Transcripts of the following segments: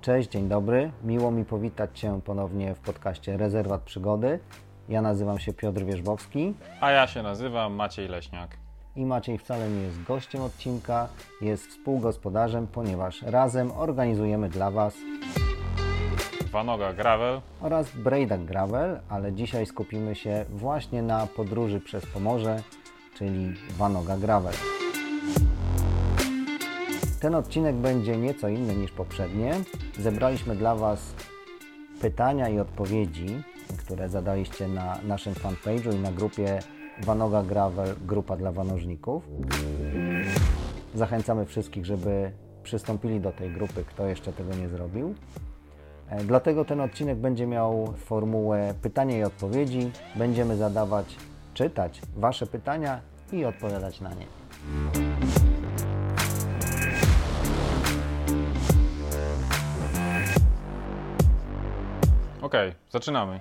Cześć, dzień dobry. Miło mi powitać Cię ponownie w podcaście Rezerwat Przygody. Ja nazywam się Piotr Wierzbowski. A ja się nazywam Maciej Leśniak. I Maciej wcale nie jest gościem odcinka, jest współgospodarzem, ponieważ razem organizujemy dla Was Dwa Gravel oraz Brejdak Gravel, ale dzisiaj skupimy się właśnie na podróży przez Pomorze, czyli Wanoga Gravel. Ten odcinek będzie nieco inny niż poprzednie. Zebraliśmy dla Was pytania i odpowiedzi, które zadaliście na naszym fanpage'u i na grupie Vanoga Gravel, grupa dla wanożników. Zachęcamy wszystkich, żeby przystąpili do tej grupy, kto jeszcze tego nie zrobił. E, dlatego ten odcinek będzie miał formułę pytania i odpowiedzi. Będziemy zadawać, czytać Wasze pytania i odpowiadać na nie. Okej, zaczynamy.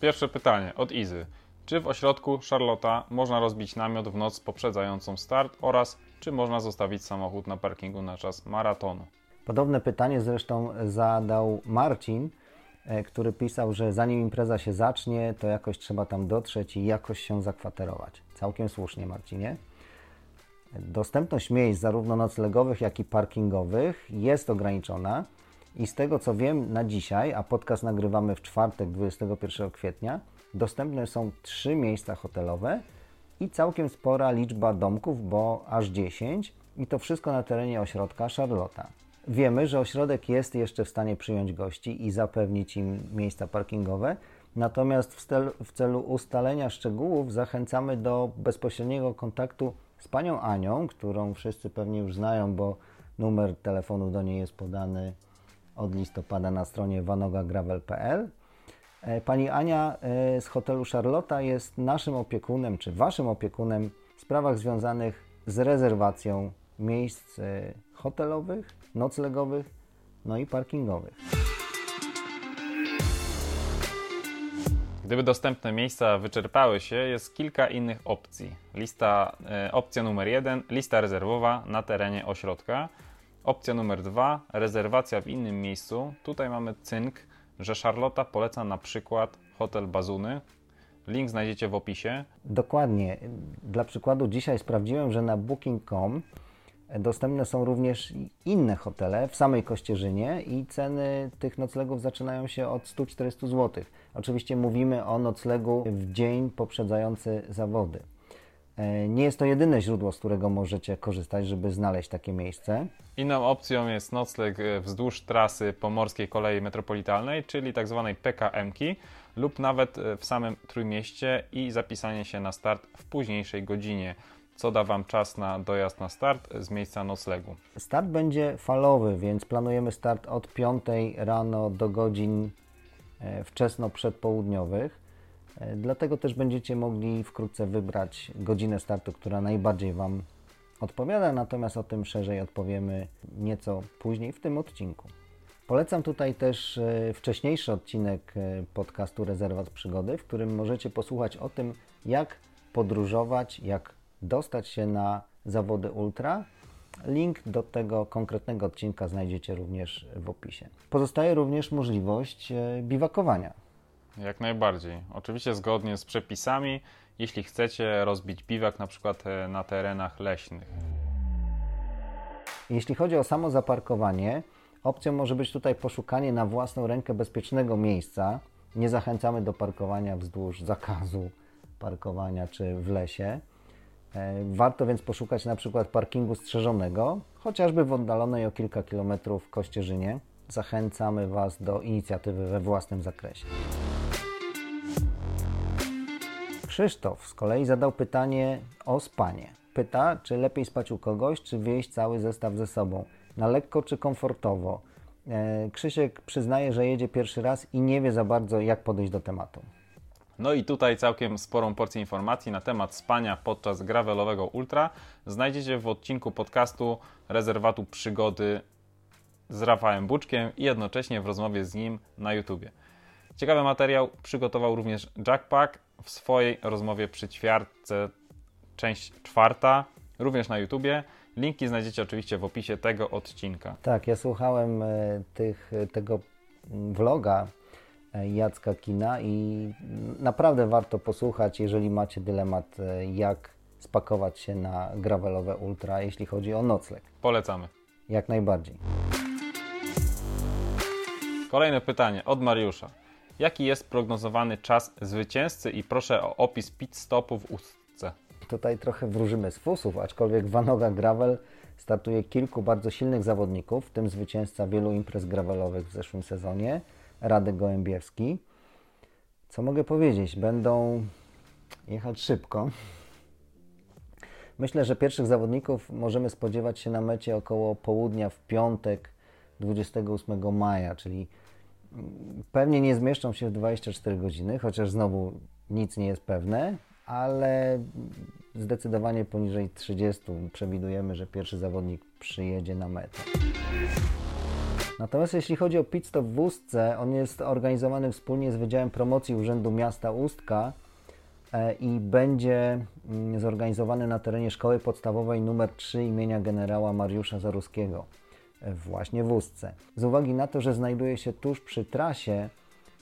Pierwsze pytanie od Izy. Czy w ośrodku Charlotta można rozbić namiot w noc poprzedzającą start oraz czy można zostawić samochód na parkingu na czas maratonu? Podobne pytanie zresztą zadał Marcin, e, który pisał, że zanim impreza się zacznie, to jakoś trzeba tam dotrzeć i jakoś się zakwaterować. Całkiem słusznie, Marcinie. Dostępność miejsc zarówno noclegowych, jak i parkingowych jest ograniczona. I z tego co wiem na dzisiaj, a podcast nagrywamy w czwartek 21 kwietnia, dostępne są trzy miejsca hotelowe i całkiem spora liczba domków, bo aż 10 i to wszystko na terenie ośrodka Charlotta. Wiemy, że ośrodek jest jeszcze w stanie przyjąć gości i zapewnić im miejsca parkingowe, natomiast w, celu, w celu ustalenia szczegółów zachęcamy do bezpośredniego kontaktu z panią Anią, którą wszyscy pewnie już znają, bo numer telefonu do niej jest podany od listopada na stronie vanogagravel.pl. E, pani Ania e, z hotelu Charlotta jest naszym opiekunem, czy waszym opiekunem w sprawach związanych z rezerwacją miejsc e, hotelowych, noclegowych, no i parkingowych. Gdyby dostępne miejsca wyczerpały się, jest kilka innych opcji. Lista, opcja numer jeden, lista rezerwowa na terenie ośrodka. Opcja numer dwa, rezerwacja w innym miejscu. Tutaj mamy cynk, że Charlotta poleca na przykład hotel Bazuny. Link znajdziecie w opisie. Dokładnie. Dla przykładu dzisiaj sprawdziłem, że na booking.com dostępne są również inne hotele w samej Kościerzynie i ceny tych noclegów zaczynają się od 100-400 zł. Oczywiście mówimy o noclegu w dzień poprzedzający zawody. E, nie jest to jedyne źródło, z którego możecie korzystać, żeby znaleźć takie miejsce. Inną opcją jest nocleg e, wzdłuż trasy Pomorskiej Kolei Metropolitalnej, czyli tzw. Tak PKM-ki lub nawet e, w samym Trójmieście i zapisanie się na start w późniejszej godzinie, co da Wam czas na dojazd na start z miejsca noclegu. Start będzie falowy, więc planujemy start od 5 rano do godzin wczesno przedpołudniowych. E, dlatego też będziecie mogli wkrótce wybrać godzinę startu, która najbardziej Wam odpowiada, natomiast o tym szerzej odpowiemy nieco później w tym odcinku. Polecam tutaj też e, wcześniejszy odcinek e, podcastu Rezerwat Przygody, w którym możecie posłuchać o tym, jak podróżować, jak dostać się na zawody ultra. Link do tego konkretnego odcinka znajdziecie również w opisie. Pozostaje również możliwość biwakowania. Jak najbardziej. Oczywiście zgodnie z przepisami, jeśli chcecie rozbić biwak na przykład e, na terenach leśnych. Jeśli chodzi o samo zaparkowanie, opcją może być tutaj poszukanie na własną rękę bezpiecznego miejsca. Nie zachęcamy do parkowania wzdłuż zakazu parkowania czy w lesie. E, warto więc poszukać na przykład parkingu strzeżonego, chociażby w oddalonej o kilka kilometrów Kościerzynie. Zachęcamy Was do inicjatywy we własnym zakresie. Krzysztof z kolei zadał pytanie o spanie. Pyta, czy lepiej spać u kogoś, czy wieść cały zestaw ze sobą. Na lekko czy komfortowo. E, Krzysiek przyznaje, że jedzie pierwszy raz i nie wie za bardzo, jak podejść do tematu. No i tutaj całkiem sporą porcję informacji na temat spania podczas gravelowego ultra znajdziecie w odcinku podcastu Rezerwatu Przygody z Rafałem Buczkiem i jednocześnie w rozmowie z nim na YouTubie. Ciekawy materiał przygotował również Jackpack w swojej rozmowie przy ćwiartce, część czwarta, również na YouTubie. Linki znajdziecie oczywiście w opisie tego odcinka. Tak, ja słuchałem e, tych, tego vloga e, Jacka Kina i naprawdę warto posłuchać, jeżeli macie dylemat, e, jak spakować się na gravelowe ultra, jeśli chodzi o nocleg. Polecamy. Jak najbardziej. Kolejne pytanie od Mariusza. Jaki jest prognozowany czas zwycięzcy i proszę o opis pit stopu w ustce? Tutaj trochę wróżymy z fusów, aczkolwiek Vanoga Gravel startuje kilku bardzo silnych zawodników, w tym zwycięzca wielu imprez gravelowych w zeszłym sezonie, Radek Gołębiewski. Co mogę powiedzieć? Będą jechać szybko. Myślę, że pierwszych zawodników możemy spodziewać się na mecie około południa w piątek 28 maja, czyli pewnie nie zmieszczą się w 24 godziny, chociaż znowu nic nie jest pewne, ale zdecydowanie poniżej 30 przewidujemy, że pierwszy zawodnik przyjedzie na metę. Natomiast jeśli chodzi o pit stop w Ustce, on jest organizowany wspólnie z Wydziałem Promocji Urzędu Miasta Ustka e, i będzie mm, zorganizowany na terenie Szkoły Podstawowej nr 3 imienia generała Mariusza Zaruskiego właśnie w Ustce. Z uwagi na to, że znajduje się tuż przy trasie,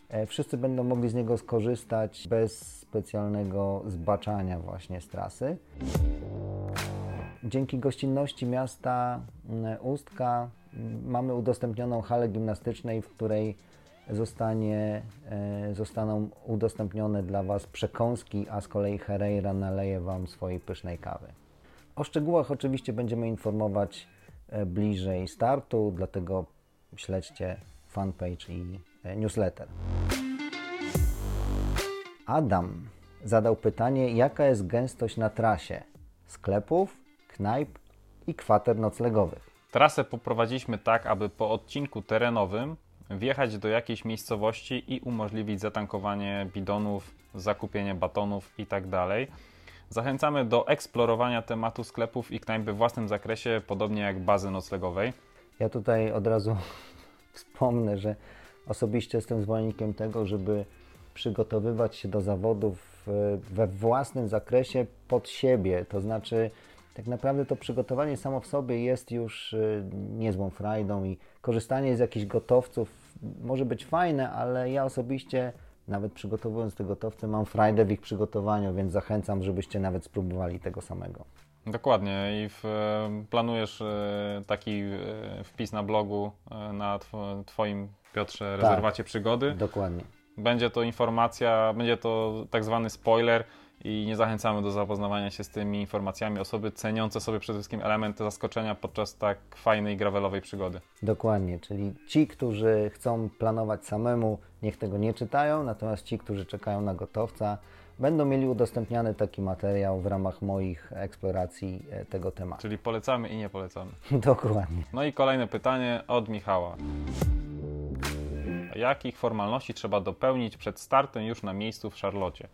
e, wszyscy będą mogli z niego skorzystać bez specjalnego zbaczania właśnie z trasy. Dzięki gościnności miasta Ustka mamy udostępnioną halę gimnastycznej, w której zostanie, e, zostaną udostępnione dla Was przekąski, a z kolei Herrera naleje Wam swojej pysznej kawy. O szczegółach oczywiście będziemy informować E, bliżej startu, dlatego śledźcie fanpage i e, newsletter. Adam zadał pytanie, jaka jest gęstość na trasie sklepów, knajp i kwater noclegowych. Trasę poprowadziliśmy tak, aby po odcinku terenowym wjechać do jakiejś miejscowości i umożliwić zatankowanie bidonów, zakupienie batonów itd. Zachęcamy do eksplorowania tematu sklepów i knajp we własnym zakresie, podobnie jak bazy noclegowej. Ja tutaj od razu wspomnę, że osobiście jestem zwolennikiem tego, żeby przygotowywać się do zawodów we własnym zakresie pod siebie. To znaczy, tak naprawdę to przygotowanie samo w sobie jest już y, niezłą frajdą i korzystanie z jakichś gotowców może być fajne, ale ja osobiście nawet przygotowując te gotowce, mam frajdę w ich przygotowaniu, więc zachęcam, żebyście nawet spróbowali tego samego. Dokładnie i w, planujesz e, taki e, wpis na blogu e, na Twoim, Piotrze, tak. rezerwacie tak, przygody. Dokładnie. Będzie to informacja, będzie to tak zwany spoiler, i nie zachęcamy do zapoznawania się z tymi informacjami osoby ceniące sobie przede wszystkim elementy zaskoczenia podczas tak fajnej gravelowej przygody. Dokładnie, czyli ci, którzy chcą planować samemu, niech tego nie czytają, natomiast ci, którzy czekają na gotowca, będą mieli udostępniany taki materiał w ramach moich eksploracji e, tego tematu. Czyli polecamy i nie polecamy. Dokładnie. No i kolejne pytanie od Michała. Jakich formalności trzeba dopełnić przed startem już na miejscu w Charlotte?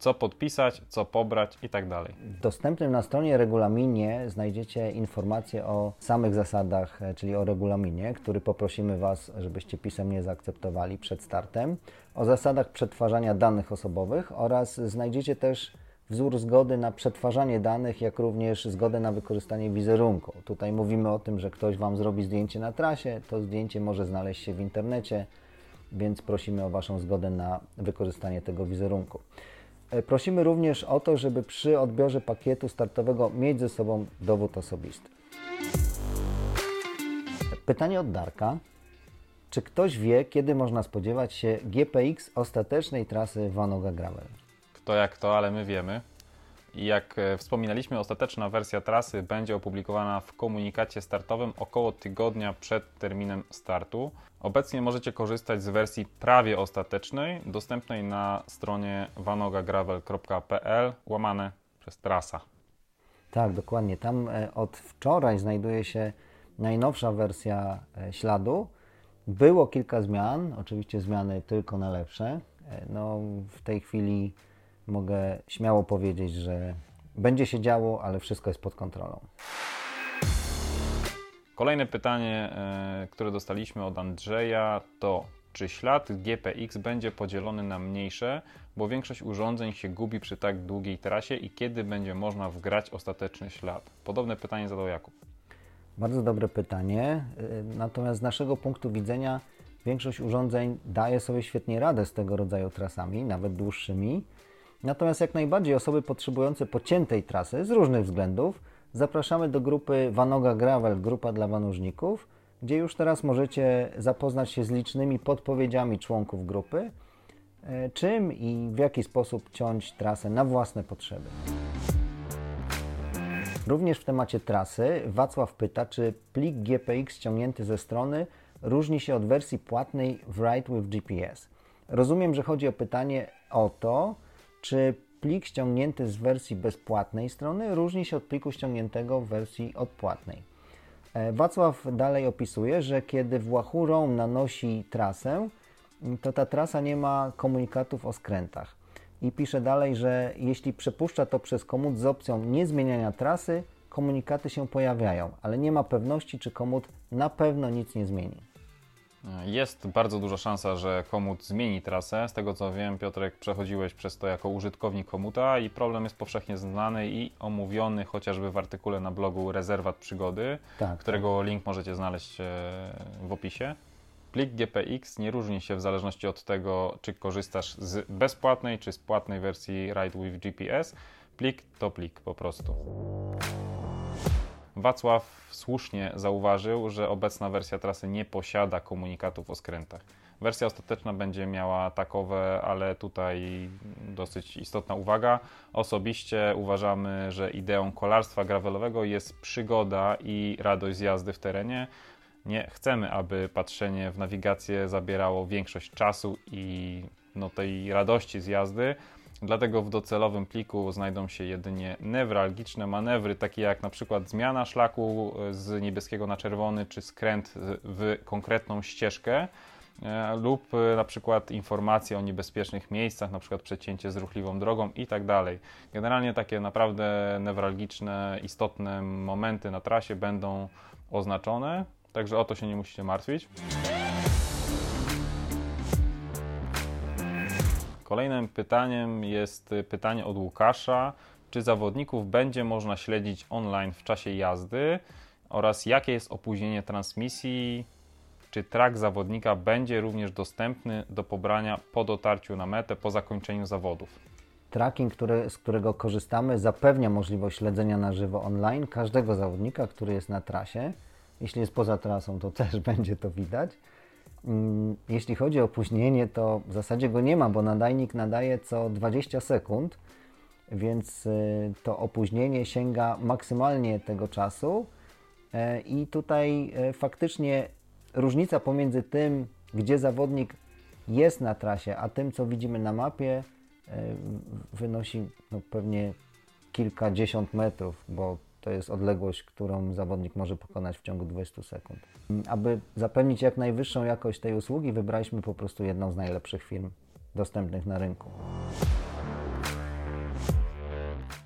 Co podpisać, co pobrać i tak dalej. W dostępnym na stronie regulaminie znajdziecie informacje o samych zasadach, e, czyli o regulaminie, który poprosimy Was, żebyście pisemnie zaakceptowali przed startem, o zasadach przetwarzania danych osobowych oraz znajdziecie też wzór zgody na przetwarzanie danych, jak również zgodę na wykorzystanie wizerunku. Tutaj mówimy o tym, że ktoś Wam zrobi zdjęcie na trasie, to zdjęcie może znaleźć się w internecie, więc prosimy o Waszą zgodę na wykorzystanie tego wizerunku. E, prosimy również o to, żeby przy odbiorze pakietu startowego mieć ze sobą dowód osobisty. Pytanie od Darka. Czy ktoś wie, kiedy można spodziewać się GPX ostatecznej trasy Vanoga Gravel? Kto jak to, ale my wiemy. Jak e, wspominaliśmy, ostateczna wersja trasy będzie opublikowana w komunikacie startowym około tygodnia przed terminem startu. Obecnie możecie korzystać z wersji prawie ostatecznej, dostępnej na stronie vanogagravel.pl łamane przez trasa. Tak, dokładnie. Tam e, od wczoraj znajduje się najnowsza wersja e, śladu. Było kilka zmian, oczywiście zmiany tylko na lepsze. No, w tej chwili mogę śmiało powiedzieć, że będzie się działo, ale wszystko jest pod kontrolą. Kolejne pytanie, e, które dostaliśmy od Andrzeja to Czy ślad GPX będzie podzielony na mniejsze, bo większość urządzeń się gubi przy tak długiej trasie i kiedy będzie można wgrać ostateczny ślad? Podobne pytanie zadał Jakub. Bardzo dobre pytanie. Y, natomiast z naszego punktu widzenia większość urządzeń daje sobie świetnie radę z tego rodzaju trasami, nawet dłuższymi. Natomiast jak najbardziej osoby potrzebujące pociętej trasy z różnych względów zapraszamy do grupy Vanoga Gravel, grupa dla wanużników, gdzie już teraz możecie zapoznać się z licznymi podpowiedziami członków grupy, e, czym i w jaki sposób ciąć trasę na własne potrzeby. Również w temacie trasy Wacław pyta, czy plik GPX ściągnięty ze strony różni się od wersji płatnej w Ride with GPS. Rozumiem, że chodzi o pytanie o to, czy plik ściągnięty z wersji bezpłatnej strony różni się od pliku ściągniętego w wersji odpłatnej. E, Wacław dalej opisuje, że kiedy Wahoo Roam nanosi trasę, to ta trasa nie ma komunikatów o skrętach. I pisze dalej, że jeśli przepuszcza to przez komut z opcją niezmieniania trasy, komunikaty się pojawiają, ale nie ma pewności, czy komut na pewno nic nie zmieni. Jest bardzo duża szansa, że komut zmieni trasę. Z tego co wiem, Piotrek, przechodziłeś przez to jako użytkownik komuta i problem jest powszechnie znany i omówiony chociażby w artykule na blogu Rezerwat Przygody, tak, którego tak. link możecie znaleźć e, w opisie. Plik GPX nie różni się w zależności od tego, czy korzystasz z bezpłatnej czy z płatnej wersji Ride with GPS. Plik to plik po prostu. Wacław słusznie zauważył, że obecna wersja trasy nie posiada komunikatów o skrętach. Wersja ostateczna będzie miała takowe, ale tutaj dosyć istotna uwaga. Osobiście uważamy, że ideą kolarstwa gravelowego jest przygoda i radość z jazdy w terenie. Nie chcemy, aby patrzenie w nawigację zabierało większość czasu i no, tej radości z jazdy. Dlatego w docelowym pliku znajdą się jedynie newralgiczne manewry, takie jak na przykład zmiana szlaku e, z niebieskiego na czerwony, czy skręt w konkretną ścieżkę, e, lub e, na przykład informacje o niebezpiecznych miejscach, na przykład przecięcie z ruchliwą drogą i tak dalej. Generalnie takie naprawdę newralgiczne, istotne momenty na trasie będą oznaczone, także o to się nie musicie martwić. Kolejnym pytaniem jest pytanie od Łukasza. Czy zawodników będzie można śledzić online w czasie jazdy oraz jakie jest opóźnienie transmisji? Czy track zawodnika będzie również dostępny do pobrania po dotarciu na metę po zakończeniu zawodów? Tracking, który, z którego korzystamy, zapewnia możliwość śledzenia na żywo online każdego zawodnika, który jest na trasie. Jeśli jest poza trasą, to też będzie to widać. Mm, jeśli chodzi o opóźnienie, to w zasadzie go nie ma, bo nadajnik nadaje co 20 sekund, więc y, to opóźnienie sięga maksymalnie tego czasu. E, I tutaj e, faktycznie różnica pomiędzy tym, gdzie zawodnik jest na trasie, a tym, co widzimy na mapie, e, wynosi no, pewnie kilkadziesiąt metrów, bo to jest odległość, którą zawodnik może pokonać w ciągu 20 sekund. Aby zapewnić jak najwyższą jakość tej usługi, wybraliśmy po prostu jedną z najlepszych firm dostępnych na rynku.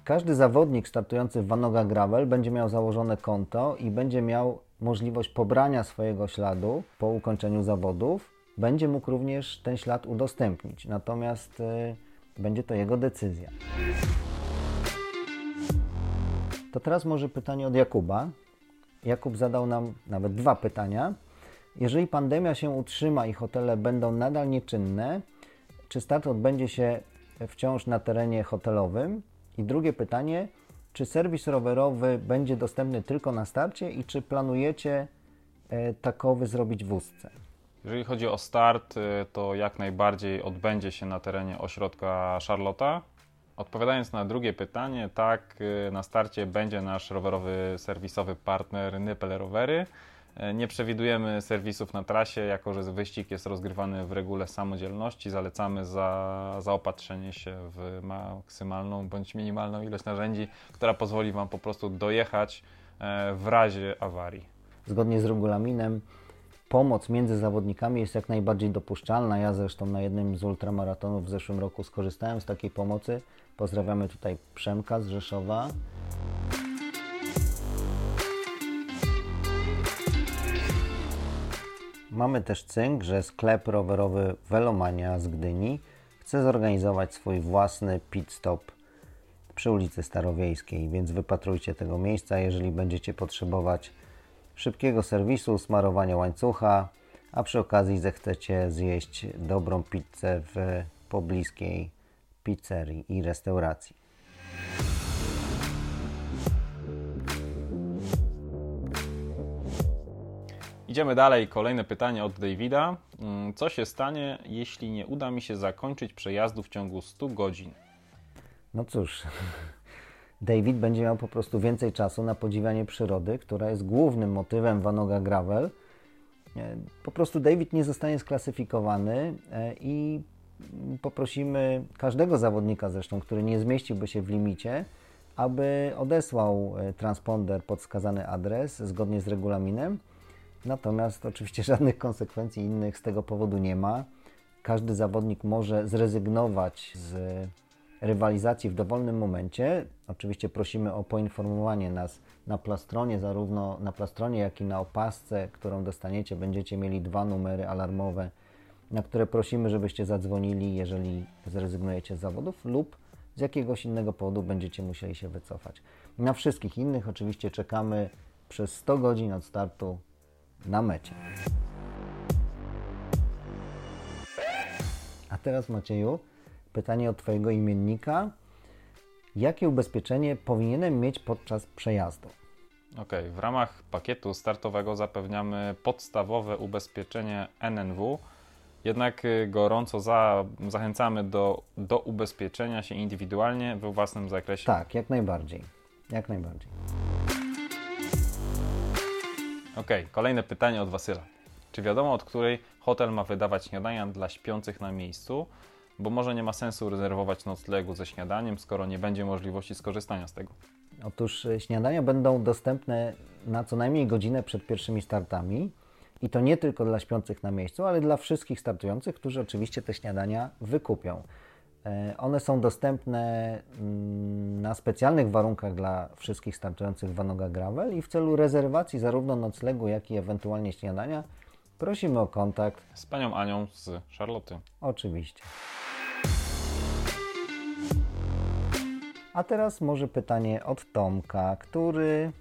Każdy zawodnik startujący w Vanoga Gravel będzie miał założone konto i będzie miał możliwość pobrania swojego śladu po ukończeniu zawodów. Będzie mógł również ten ślad udostępnić, natomiast y, będzie to jego decyzja. To teraz może pytanie od Jakuba. Jakub zadał nam nawet dwa pytania. Jeżeli pandemia się utrzyma i hotele będą nadal nieczynne, czy start odbędzie się wciąż na terenie hotelowym? I drugie pytanie, czy serwis rowerowy będzie dostępny tylko na starcie i czy planujecie e, takowy zrobić w Ustce? Jeżeli chodzi o start, e, to jak najbardziej odbędzie się na terenie ośrodka Charlotta. Odpowiadając na drugie pytanie, tak, y, na starcie będzie nasz rowerowy serwisowy partner Nypel Rowery. Y, nie przewidujemy serwisów na trasie, jako że wyścig jest rozgrywany w regule samodzielności. Zalecamy za, zaopatrzenie się w maksymalną bądź minimalną ilość narzędzi, która pozwoli Wam po prostu dojechać e, w razie awarii. Zgodnie z regulaminem pomoc między zawodnikami jest jak najbardziej dopuszczalna. Ja zresztą na jednym z ultramaratonów w zeszłym roku skorzystałem z takiej pomocy. Pozdrawiamy tutaj Przemka z Rzeszowa. Mamy też cynk, że sklep rowerowy Velomania z Gdyni chce zorganizować swój własny pit stop przy ulicy Starowiejskiej, więc wypatrujcie tego miejsca, jeżeli będziecie potrzebować szybkiego serwisu, smarowania łańcucha, a przy okazji zechcecie zjeść dobrą pizzę w pobliskiej pizzerii i restauracji. Idziemy dalej. Kolejne pytanie od Davida. Mm, co się stanie, jeśli nie uda mi się zakończyć przejazdu w ciągu 100 godzin? No cóż, David będzie miał po prostu więcej czasu na podziwianie przyrody, która jest głównym motywem Vanoga Gravel. E, po prostu David nie zostanie sklasyfikowany e, i poprosimy każdego zawodnika zresztą, który nie zmieściłby się w limicie, aby odesłał e, transponder pod wskazany adres zgodnie z regulaminem. Natomiast oczywiście żadnych konsekwencji innych z tego powodu nie ma. Każdy zawodnik może zrezygnować z rywalizacji w dowolnym momencie. Oczywiście prosimy o poinformowanie nas na plastronie, zarówno na plastronie, jak i na opasce, którą dostaniecie. Będziecie mieli dwa numery alarmowe, na które prosimy, żebyście zadzwonili, jeżeli zrezygnujecie z zawodów lub z jakiegoś innego powodu będziecie musieli się wycofać. Na wszystkich innych oczywiście czekamy przez 100 godzin od startu na mecie. A teraz Macieju, pytanie od Twojego imiennika. Jakie ubezpieczenie powinienem mieć podczas przejazdu? Ok, w ramach pakietu startowego zapewniamy podstawowe ubezpieczenie NNW, jednak y, gorąco za, zachęcamy do, do ubezpieczenia się indywidualnie we własnym zakresie. Tak, jak najbardziej. Jak najbardziej. Ok, kolejne pytanie od Wasyla. Czy wiadomo, od której hotel ma wydawać śniadania dla śpiących na miejscu? Bo może nie ma sensu rezerwować noclegu ze śniadaniem, skoro nie będzie możliwości skorzystania z tego. Otóż e, śniadania będą dostępne na co najmniej godzinę przed pierwszymi startami. I to nie tylko dla śpiących na miejscu, ale dla wszystkich startujących, którzy oczywiście te śniadania wykupią. E, one są dostępne mm, na specjalnych warunkach dla wszystkich startujących w Vanoga Gravel i w celu rezerwacji zarówno noclegu, jak i ewentualnie śniadania prosimy o kontakt z panią Anią z Charlotte. Oczywiście. A teraz może pytanie od Tomka, który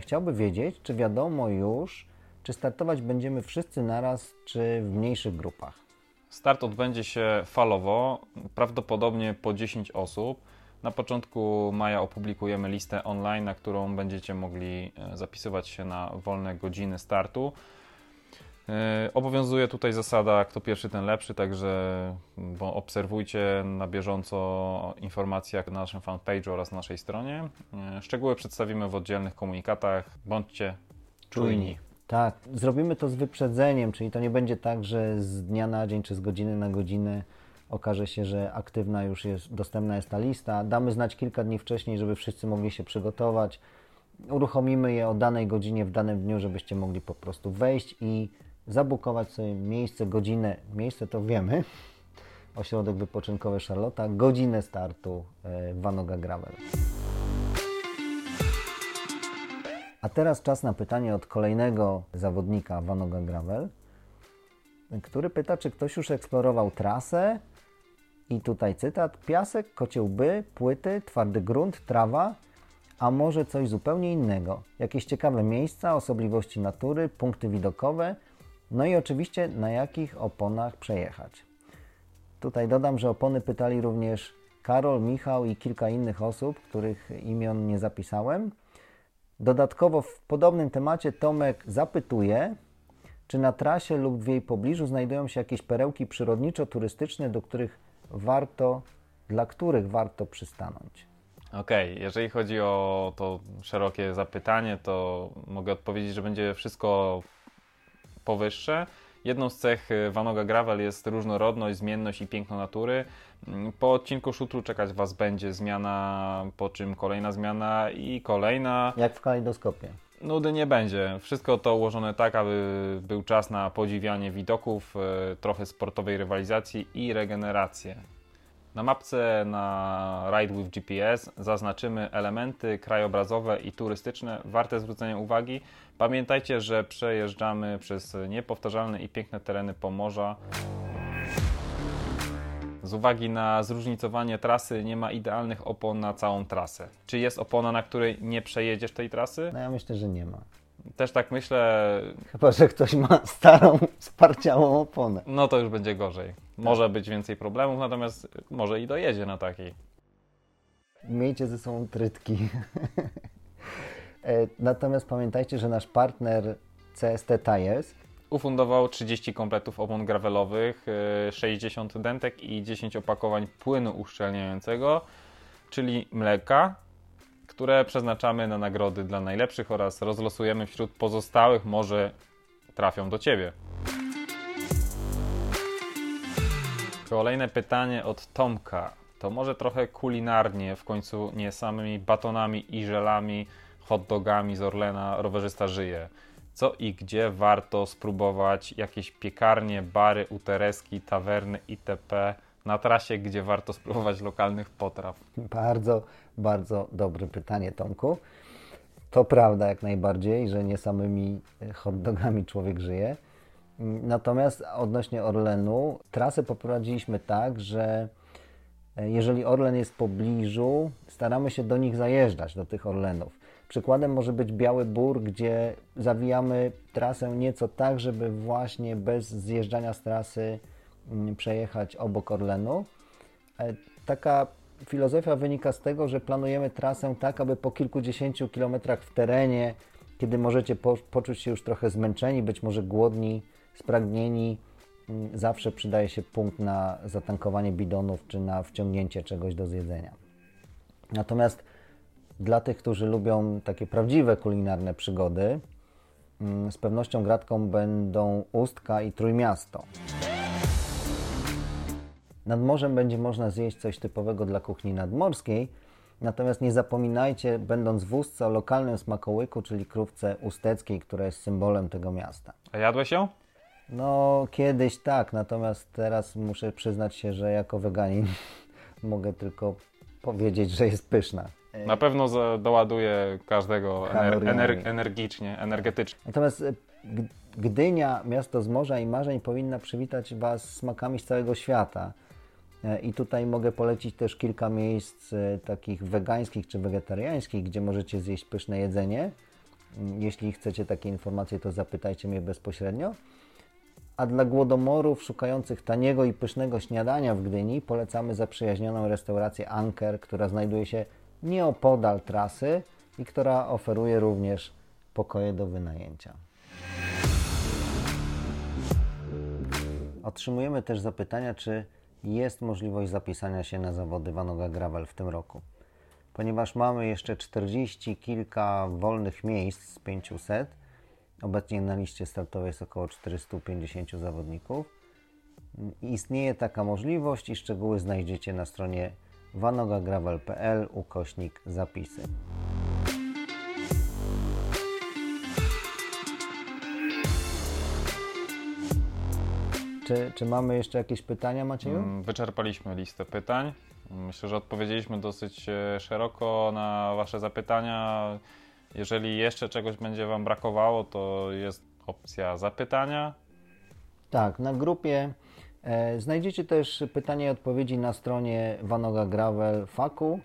chciałby wiedzieć, czy wiadomo już, czy startować będziemy wszyscy naraz, czy w mniejszych grupach. Start odbędzie się falowo, prawdopodobnie po 10 osób. Na początku maja opublikujemy listę online, na którą będziecie mogli e, zapisywać się na wolne godziny startu. E, obowiązuje tutaj zasada kto pierwszy, ten lepszy, także obserwujcie na bieżąco informacje na naszym fanpage'u oraz na naszej stronie. E, szczegóły przedstawimy w oddzielnych komunikatach. Bądźcie czujni. Tak, zrobimy to z wyprzedzeniem, czyli to nie będzie tak, że z dnia na dzień czy z godziny na godzinę okaże się, że aktywna już jest, dostępna jest ta lista. Damy znać kilka dni wcześniej, żeby wszyscy mogli się przygotować. Uruchomimy je o danej godzinie w danym dniu, żebyście mogli po prostu wejść i zabukować sobie miejsce, godzinę. Miejsce to wiemy. Ośrodek wypoczynkowy Charlotta, godzinę startu e, Vanoga Gravel. A teraz czas na pytanie od kolejnego zawodnika Vanoga Gravel, który pyta, czy ktoś już eksplorował trasę. I tutaj cytat: piasek, kociełby, płyty, twardy grunt, trawa, a może coś zupełnie innego. Jakieś ciekawe miejsca, osobliwości natury, punkty widokowe, no i oczywiście na jakich oponach przejechać. Tutaj dodam, że opony pytali również Karol, Michał i kilka innych osób, których imion nie zapisałem. Dodatkowo w podobnym temacie Tomek zapytuje, czy na trasie lub w jej pobliżu znajdują się jakieś perełki przyrodniczo-turystyczne, do których warto, dla których warto przystanąć. Okej, okay. jeżeli chodzi o to szerokie zapytanie, to mogę odpowiedzieć, że będzie wszystko powyższe. Jedną z cech Vanoga Gravel jest różnorodność, zmienność i piękno natury. Po odcinku szutru czekać Was będzie zmiana, po czym kolejna zmiana i kolejna. Jak w kalejdoskopie. Nudy nie będzie. Wszystko to ułożone tak, aby był czas na podziwianie widoków, e, trochę sportowej rywalizacji i regenerację. Na mapce na Ride with GPS zaznaczymy elementy krajobrazowe i turystyczne warte zwrócenia uwagi. Pamiętajcie, że przejeżdżamy przez niepowtarzalne i piękne tereny Pomorza. Z uwagi na zróżnicowanie trasy nie ma idealnych opon na całą trasę. Czy jest opona, na której nie przejedziesz tej trasy? No ja myślę, że nie ma. Też tak myślę, Chyba, że ktoś ma starą, sparciałą oponę. no to już będzie gorzej. Może być więcej problemów, natomiast może i dojedzie na takiej. Miejcie ze sobą trytki. E, Natomiast pamiętajcie, że nasz partner CST Tires Ufundował 30 kompletów opon gravelowych, y, 60 dentek i 10 opakowań płynu uszczelniającego, czyli mleka, które przeznaczamy na nagrody dla najlepszych oraz rozlosujemy wśród pozostałych, może trafią do Ciebie. Kolejne pytanie od Tomka. To może trochę kulinarnie, w końcu nie samymi batonami i żelami, hot dogami z Orlena rowerzysta żyje. Co i gdzie warto spróbować? Jakieś piekarnie, bary, utereski, tawerny itp. na trasie, gdzie warto spróbować lokalnych potraw? Bardzo, bardzo dobre pytanie, Tomku. To prawda jak najbardziej, że nie samymi hot dogami człowiek żyje. Natomiast odnośnie Orlenu, trasę poprowadziliśmy tak, że jeżeli Orlen jest w pobliżu, staramy się do nich zajeżdżać, do tych Orlenów. Przykładem może być Biały Bór, gdzie zawijamy trasę nieco tak, żeby właśnie bez zjeżdżania z trasy mm, przejechać obok Orlenu. E, Taka filozofia wynika z tego, że planujemy trasę tak, aby po kilkudziesięciu kilometrach w terenie, kiedy możecie po, poczuć się już trochę zmęczeni, być może głodni, spragnieni, mm, zawsze przydaje się punkt na zatankowanie bidonów czy na wciągnięcie czegoś do zjedzenia. Natomiast dla tych, którzy lubią takie prawdziwe kulinarne przygody, mm, z pewnością gratką będą Ustka i Trójmiasto. Nad morzem będzie można zjeść coś typowego dla kuchni nadmorskiej, natomiast nie zapominajcie, będąc w Ustce, o lokalnym smakołyku, czyli krówce usteckiej, która jest symbolem tego miasta. A jadłeś ją? No, kiedyś tak, natomiast teraz muszę przyznać się, że jako weganin mogę tylko powiedzieć, że jest pyszna. Na pewno doładuje każdego ener- ener- energicznie, energetycznie. Natomiast e, Gdynia, miasto z morza i marzeń, powinna przywitać Was smakami z całego świata. E, I tutaj mogę polecić też kilka miejsc e, takich wegańskich czy wegetariańskich, gdzie możecie zjeść pyszne jedzenie. Mm, Jeśli chcecie takie informacje, to zapytajcie mnie bezpośrednio. A dla głodomorów szukających taniego i pysznego śniadania w Gdyni polecamy zaprzyjaźnioną restaurację Anker, która znajduje się nieopodal trasy i która oferuje również pokoje do wynajęcia. Otrzymujemy też zapytania, czy jest możliwość zapisania się na zawody Vanoga Gravel w tym roku. Ponieważ mamy jeszcze 40 kilka wolnych miejsc z 500, obecnie na liście startowej jest około 450 zawodników, istnieje taka możliwość i szczegóły znajdziecie na stronie vanogagravel.pl ukośnik zapisy. Czy, czy mamy jeszcze jakieś pytania, Macieju? Mm, Wyczerpaliśmy listę pytań. Myślę, że odpowiedzieliśmy dosyć e, szeroko na Wasze zapytania. Jeżeli jeszcze czegoś będzie Wam brakowało, to jest opcja zapytania. Tak, na grupie e, znajdziecie też pytania i odpowiedzi na stronie Vanoga Gravel Faku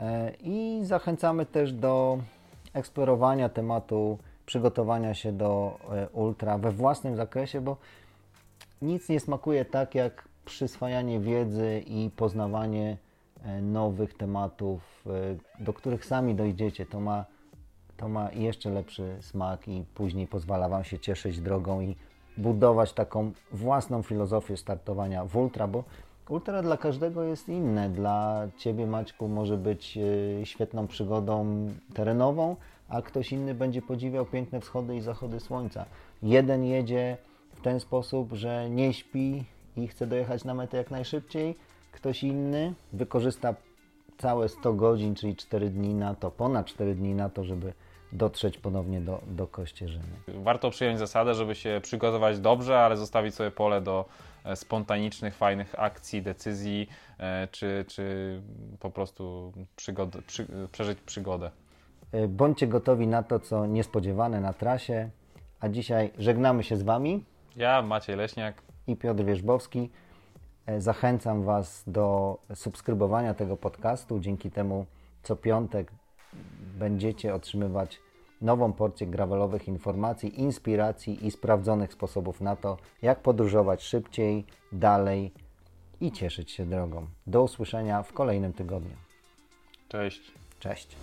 e, i zachęcamy też do eksplorowania tematu przygotowania się do ultra we własnym zakresie, bo nic nie smakuje tak jak przyswajanie wiedzy i poznawanie e, nowych tematów, e, do których sami dojdziecie. To ma, to ma jeszcze lepszy smak i później pozwala Wam się cieszyć drogą i budować taką własną filozofię startowania w ultra, bo ultra dla każdego jest inne. Dla Ciebie, Maćku, może być e, świetną przygodą terenową, a ktoś inny będzie podziwiał piękne wschody i zachody słońca. Jeden jedzie ten sposób, że nie śpi i chce dojechać na metę jak najszybciej. Ktoś inny wykorzysta całe 100 godzin, czyli 4 dni na to, ponad 4 dni na to, żeby dotrzeć ponownie do, do Kościerzyny. Warto przyjąć zasadę, żeby się przygotować dobrze, ale zostawić sobie pole do e, spontanicznych, fajnych akcji, decyzji, e, czy, czy po prostu przygody, przy, przeżyć przygodę. E, bądźcie gotowi na to, co niespodziewane na trasie. A dzisiaj żegnamy się z Wami. Ja, Maciej Leśniak i Piotr Wierzbowski. Zachęcam Was do subskrybowania tego podcastu. Dzięki temu co piątek będziecie otrzymywać nową porcję gravelowych informacji, inspiracji i sprawdzonych sposobów na to, jak podróżować szybciej, dalej i cieszyć się drogą. Do usłyszenia w kolejnym tygodniu. Cześć. Cześć.